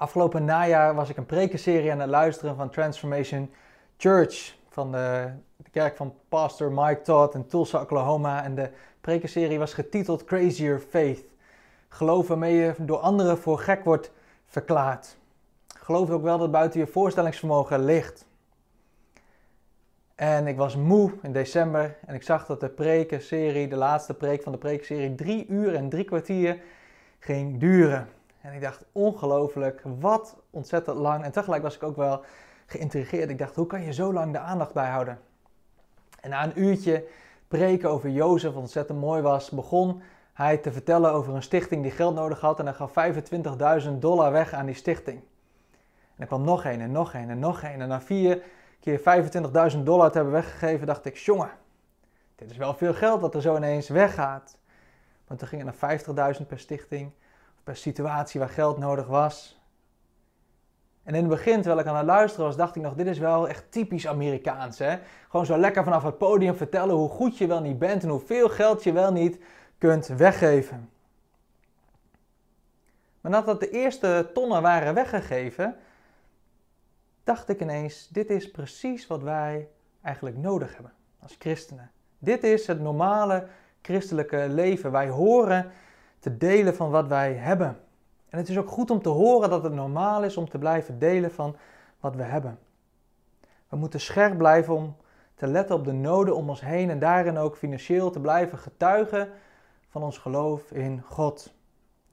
Afgelopen najaar was ik een prekenserie aan het luisteren van Transformation Church. Van de, de kerk van pastor Mike Todd in Tulsa, Oklahoma. En de prekenserie was getiteld Crazier Faith. Geloof waarmee je door anderen voor gek wordt verklaard. Geloof ook wel dat buiten je voorstellingsvermogen ligt. En ik was moe in december en ik zag dat de prekenserie, de laatste preek van de prekenserie, drie uur en drie kwartier ging duren. En ik dacht, ongelooflijk, wat ontzettend lang. En tegelijk was ik ook wel geïntrigeerd. Ik dacht, hoe kan je zo lang de aandacht bijhouden? En na een uurtje preken over Jozef, ontzettend mooi was, begon hij te vertellen over een stichting die geld nodig had. En hij gaf 25.000 dollar weg aan die stichting. En er kwam nog een en nog een en nog een. En na vier keer 25.000 dollar te hebben weggegeven, dacht ik, jongen, dit is wel veel geld wat er zo ineens weggaat. Want toen ging het naar 50.000 per stichting per situatie waar geld nodig was. En in het begin, terwijl ik aan het luisteren was, dacht ik nog, dit is wel echt typisch Amerikaans. Hè? Gewoon zo lekker vanaf het podium vertellen hoe goed je wel niet bent en hoeveel geld je wel niet kunt weggeven. Maar nadat de eerste tonnen waren weggegeven, dacht ik ineens, dit is precies wat wij eigenlijk nodig hebben als christenen. Dit is het normale christelijke leven. Wij horen te delen van wat wij hebben. En het is ook goed om te horen dat het normaal is om te blijven delen van wat we hebben. We moeten scherp blijven om te letten op de noden om ons heen en daarin ook financieel te blijven getuigen van ons geloof in God.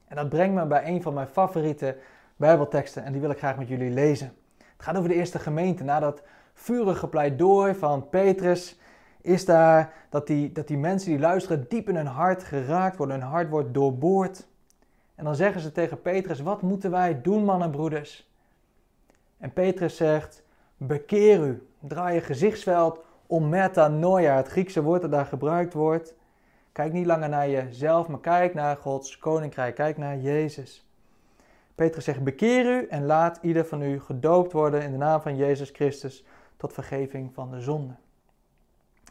En dat brengt me bij een van mijn favoriete Bijbelteksten en die wil ik graag met jullie lezen. Het gaat over de eerste gemeente. Na dat vurige pleidooi van Petrus is daar dat die, dat die mensen die luisteren diep in hun hart geraakt worden. Hun hart wordt doorboord. En dan zeggen ze tegen Petrus, wat moeten wij doen mannen en broeders? En Petrus zegt, bekeer u. Draai je gezichtsveld om metanoia, het Griekse woord dat daar gebruikt wordt. Kijk niet langer naar jezelf, maar kijk naar Gods koninkrijk. Kijk naar Jezus. Petrus zegt, bekeer u en laat ieder van u gedoopt worden in de naam van Jezus Christus tot vergeving van de zonden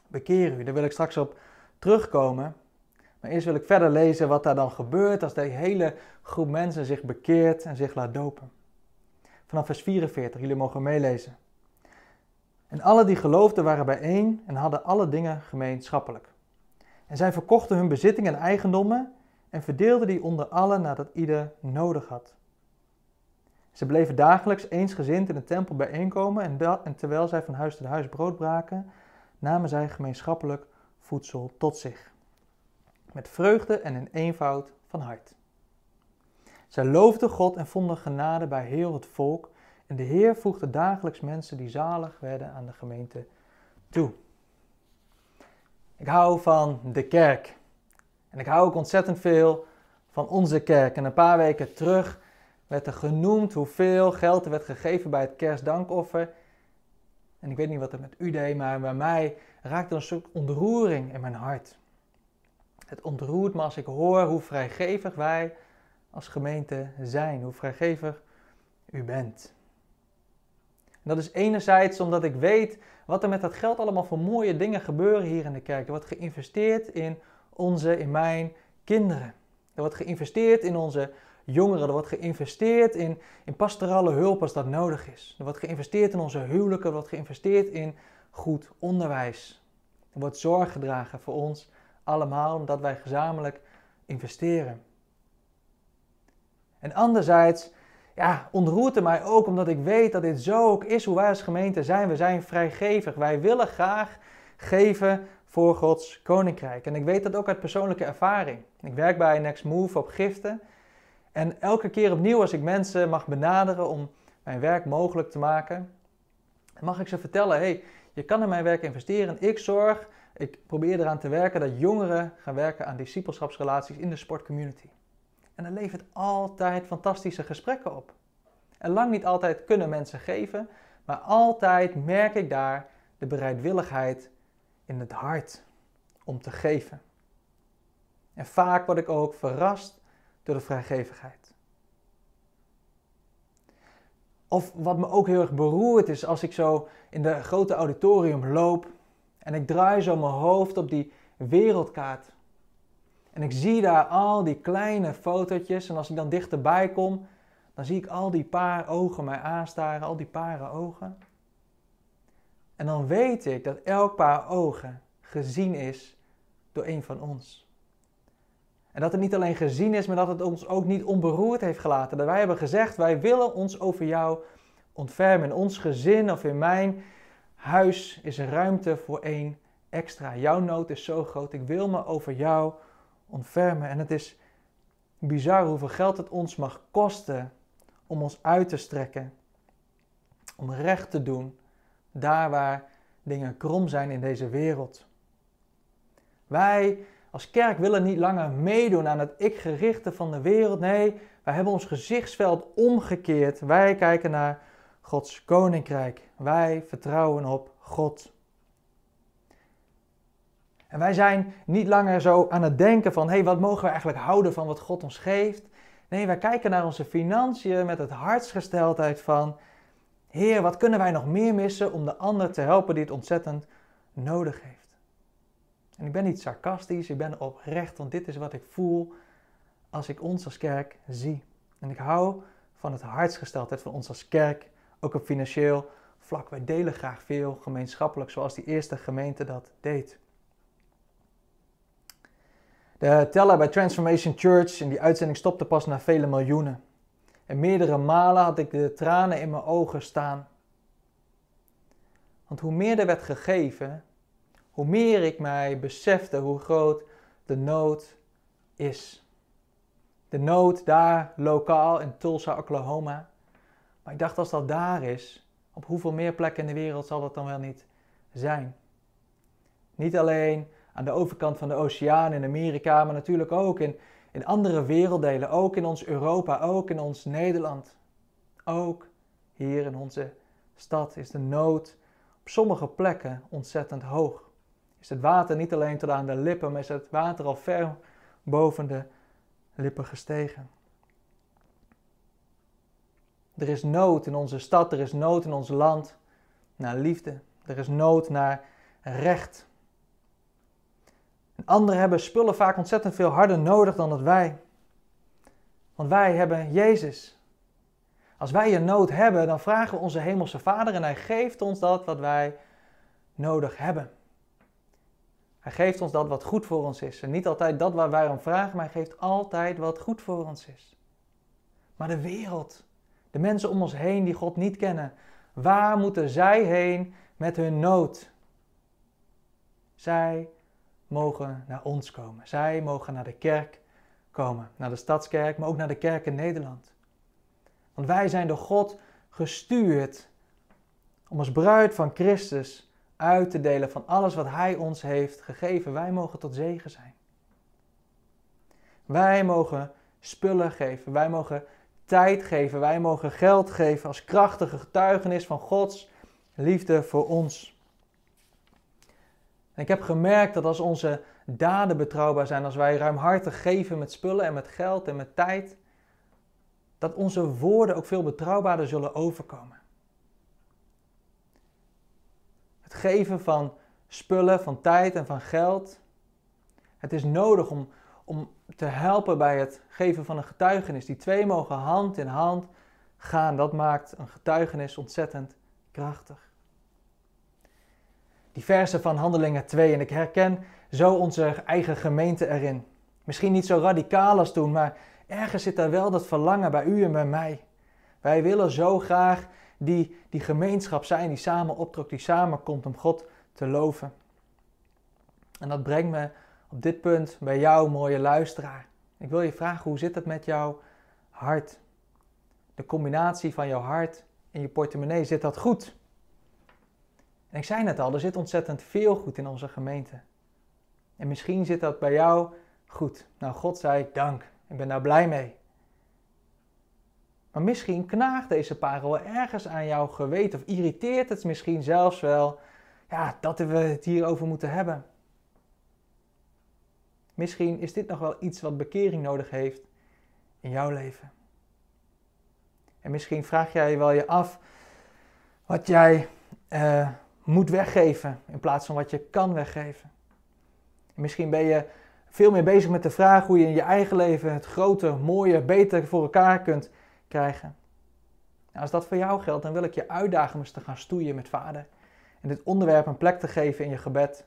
bekeer u. Daar wil ik straks op terugkomen. Maar eerst wil ik verder lezen wat daar dan gebeurt als de hele groep mensen zich bekeert en zich laat dopen. Vanaf vers 44, jullie mogen meelezen. En alle die geloofden waren bijeen en hadden alle dingen gemeenschappelijk. En zij verkochten hun bezittingen en eigendommen en verdeelden die onder allen nadat ieder nodig had. Ze bleven dagelijks eensgezind in de tempel bijeenkomen en, en terwijl zij van huis tot huis brood braken, namen zij gemeenschappelijk voedsel tot zich. Met vreugde en in eenvoud van hart. Zij loofden God en vonden genade bij heel het volk. En de Heer voegde dagelijks mensen die zalig werden aan de gemeente toe. Ik hou van de kerk. En ik hou ook ontzettend veel van onze kerk. En een paar weken terug werd er genoemd hoeveel geld er werd gegeven bij het kerstdankoffer. En ik weet niet wat het met u deed, maar bij mij raakte een soort ontroering in mijn hart. Het ontroert me als ik hoor hoe vrijgevig wij als gemeente zijn, hoe vrijgevig u bent. En dat is enerzijds omdat ik weet wat er met dat geld allemaal voor mooie dingen gebeuren hier in de kerk. Er wordt geïnvesteerd in onze, in mijn kinderen. Er wordt geïnvesteerd in onze jongeren. Er wordt geïnvesteerd in, in pastorale hulp als dat nodig is. Er wordt geïnvesteerd in onze huwelijken. Er wordt geïnvesteerd in goed onderwijs. Er wordt zorg gedragen voor ons allemaal omdat wij gezamenlijk investeren. En anderzijds ja, ontroert het mij ook omdat ik weet dat dit zo ook is hoe wij als gemeente zijn. We zijn vrijgevig. Wij willen graag geven voor Gods koninkrijk. En ik weet dat ook uit persoonlijke ervaring. Ik werk bij Next Move op giften. En elke keer opnieuw als ik mensen mag benaderen om mijn werk mogelijk te maken, mag ik ze vertellen, hey, je kan in mijn werk investeren. Ik zorg, ik probeer eraan te werken dat jongeren gaan werken aan discipelschapsrelaties in de sportcommunity. En dat levert altijd fantastische gesprekken op. En lang niet altijd kunnen mensen geven, maar altijd merk ik daar de bereidwilligheid in het hart om te geven. En vaak word ik ook verrast door de vrijgevigheid. Of wat me ook heel erg beroert is als ik zo in de grote auditorium loop en ik draai zo mijn hoofd op die wereldkaart. En ik zie daar al die kleine fotootjes en als ik dan dichterbij kom, dan zie ik al die paar ogen mij aanstaren, al die pare ogen. En dan weet ik dat elk paar ogen gezien is door een van ons. En dat het niet alleen gezien is, maar dat het ons ook niet onberoerd heeft gelaten. Dat wij hebben gezegd, wij willen ons over jou ontfermen. In ons gezin of in mijn huis is er ruimte voor één extra. Jouw nood is zo groot, ik wil me over jou ontfermen. En het is bizar hoeveel geld het ons mag kosten om ons uit te strekken. Om recht te doen daar waar dingen krom zijn in deze wereld. Wij als kerk willen niet langer meedoen aan het ik-gerichte van de wereld. Nee, wij hebben ons gezichtsveld omgekeerd. Wij kijken naar Gods koninkrijk. Wij vertrouwen op God. En wij zijn niet langer zo aan het denken van, hé, hey, wat mogen we eigenlijk houden van wat God ons geeft? Nee, wij kijken naar onze financiën met het hartsgesteldheid van, Heer, wat kunnen wij nog meer missen om de ander te helpen die het ontzettend nodig heeft? En ik ben niet sarcastisch, ik ben oprecht, want dit is wat ik voel als ik ons als kerk zie. En ik hou van het hartsgesteldheid van ons als kerk, ook op financieel vlak. Wij delen graag veel gemeenschappelijk, zoals die eerste gemeente dat deed. De teller bij Transformation Church in die uitzending stopte pas na vele miljoenen. En meerdere malen had ik de tranen in mijn ogen staan. Want hoe meer er werd gegeven, hoe meer ik mij besefte hoe groot de nood is. De nood daar lokaal in Tulsa, Oklahoma. Maar ik dacht als dat daar is, op hoeveel meer plekken in de wereld zal dat dan wel niet zijn? Niet alleen aan de overkant van de oceaan in Amerika, maar natuurlijk ook in, in andere werelddelen, ook in ons Europa, ook in ons Nederland. Ook hier in onze stad is de nood op sommige plekken ontzettend hoog. Is het water niet alleen tot aan de lippen, maar is het water al ver boven de lippen gestegen. Er is nood in onze stad, er is nood in ons land naar liefde. Er is nood naar recht. Anderen hebben spullen vaak ontzettend veel harder nodig dan dat wij. Want wij hebben Jezus. Als wij een nood hebben, dan vragen we onze Hemelse Vader en Hij geeft ons dat wat wij nodig hebben. Hij geeft ons dat wat goed voor ons is. En niet altijd dat waar wij om vragen, maar Hij geeft altijd wat goed voor ons is. Maar de wereld, de mensen om ons heen die God niet kennen, waar moeten zij heen met hun nood? Zij mogen naar ons komen. Zij mogen naar de kerk komen. Naar de stadskerk, maar ook naar de kerk in Nederland. Want wij zijn door God gestuurd om als bruid van Christus uit te delen van alles wat Hij ons heeft gegeven. Wij mogen tot zegen zijn. Wij mogen spullen geven. Wij mogen tijd geven. Wij mogen geld geven als krachtige getuigenis van Gods liefde voor ons. Ik heb gemerkt dat als onze daden betrouwbaar zijn, als wij ruimhartig geven met spullen en met geld en met tijd, dat onze woorden ook veel betrouwbaarder zullen overkomen. Het geven van spullen, van tijd en van geld. Het is nodig om, om te helpen bij het geven van een getuigenis. Die twee mogen hand in hand gaan. Dat maakt een getuigenis ontzettend krachtig die versen van Handelingen 2 en ik herken zo onze eigen gemeente erin. Misschien niet zo radicaal als toen, maar ergens zit daar wel dat verlangen bij u en bij mij. Wij willen zo graag die, die gemeenschap zijn die samen optrok, die samenkomt om God te loven. En dat brengt me op dit punt bij jou, mooie luisteraar. Ik wil je vragen, hoe zit het met jouw hart? De combinatie van jouw hart en je portemonnee, zit dat goed? En ik zei net al, er zit ontzettend veel goed in onze gemeente. En misschien zit dat bij jou goed. Nou, God zei dank. Ik ben daar blij mee. Maar misschien knaagt deze parel ergens aan jouw geweten. Of irriteert het misschien zelfs wel ja, dat we het hierover moeten hebben. Misschien is dit nog wel iets wat bekering nodig heeft in jouw leven. En misschien vraag jij wel je af wat jij uh, moet weggeven in plaats van wat je kan weggeven. misschien ben je veel meer bezig met de vraag hoe je in je eigen leven het grote, mooie, beter voor elkaar kunt krijgen. Nou, als dat voor jou geldt, dan wil ik je uitdagen om eens te gaan stoeien met vader. En dit onderwerp een plek te geven in je gebed.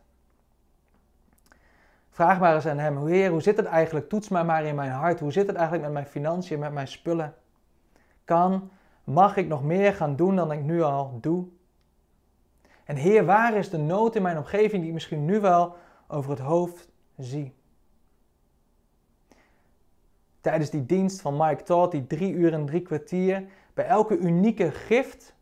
Vraag maar eens aan hem, Heer, hoe zit het eigenlijk? Toets mij maar in mijn hart. Hoe zit het eigenlijk met mijn financiën, met mijn spullen? Kan, mag ik nog meer gaan doen dan ik nu al doe? En Heer, waar is de nood in mijn omgeving die ik misschien nu wel over het hoofd zie? Tijdens die dienst van Mike Todd, die drie uur en drie kwartier, bij elke unieke gift,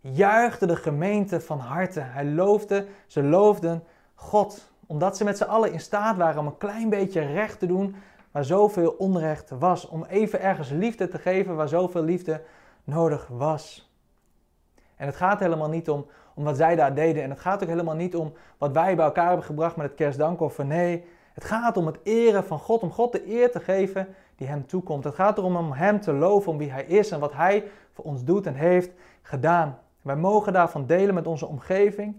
juichte de gemeente van harte. Hij loofde, ze loofden God, omdat ze met z'n allen in staat waren om een klein beetje recht te doen waar zoveel onrecht was. Om even ergens liefde te geven waar zoveel liefde nodig was. En het gaat helemaal niet om, om wat zij daar deden. En het gaat ook helemaal niet om wat wij bij elkaar hebben gebracht met het kerstdankoffer. Nee, het gaat om het eren van God. Om God de eer te geven die hem toekomt. Het gaat erom om hem te loven om wie hij is en wat hij voor ons doet en heeft gedaan. Wij mogen daarvan delen met onze omgeving.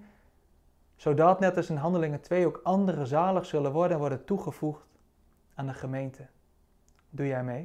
Zodat net als in Handelingen 2 ook anderen zalig zullen worden en worden toegevoegd aan de gemeente. Doe jij mee?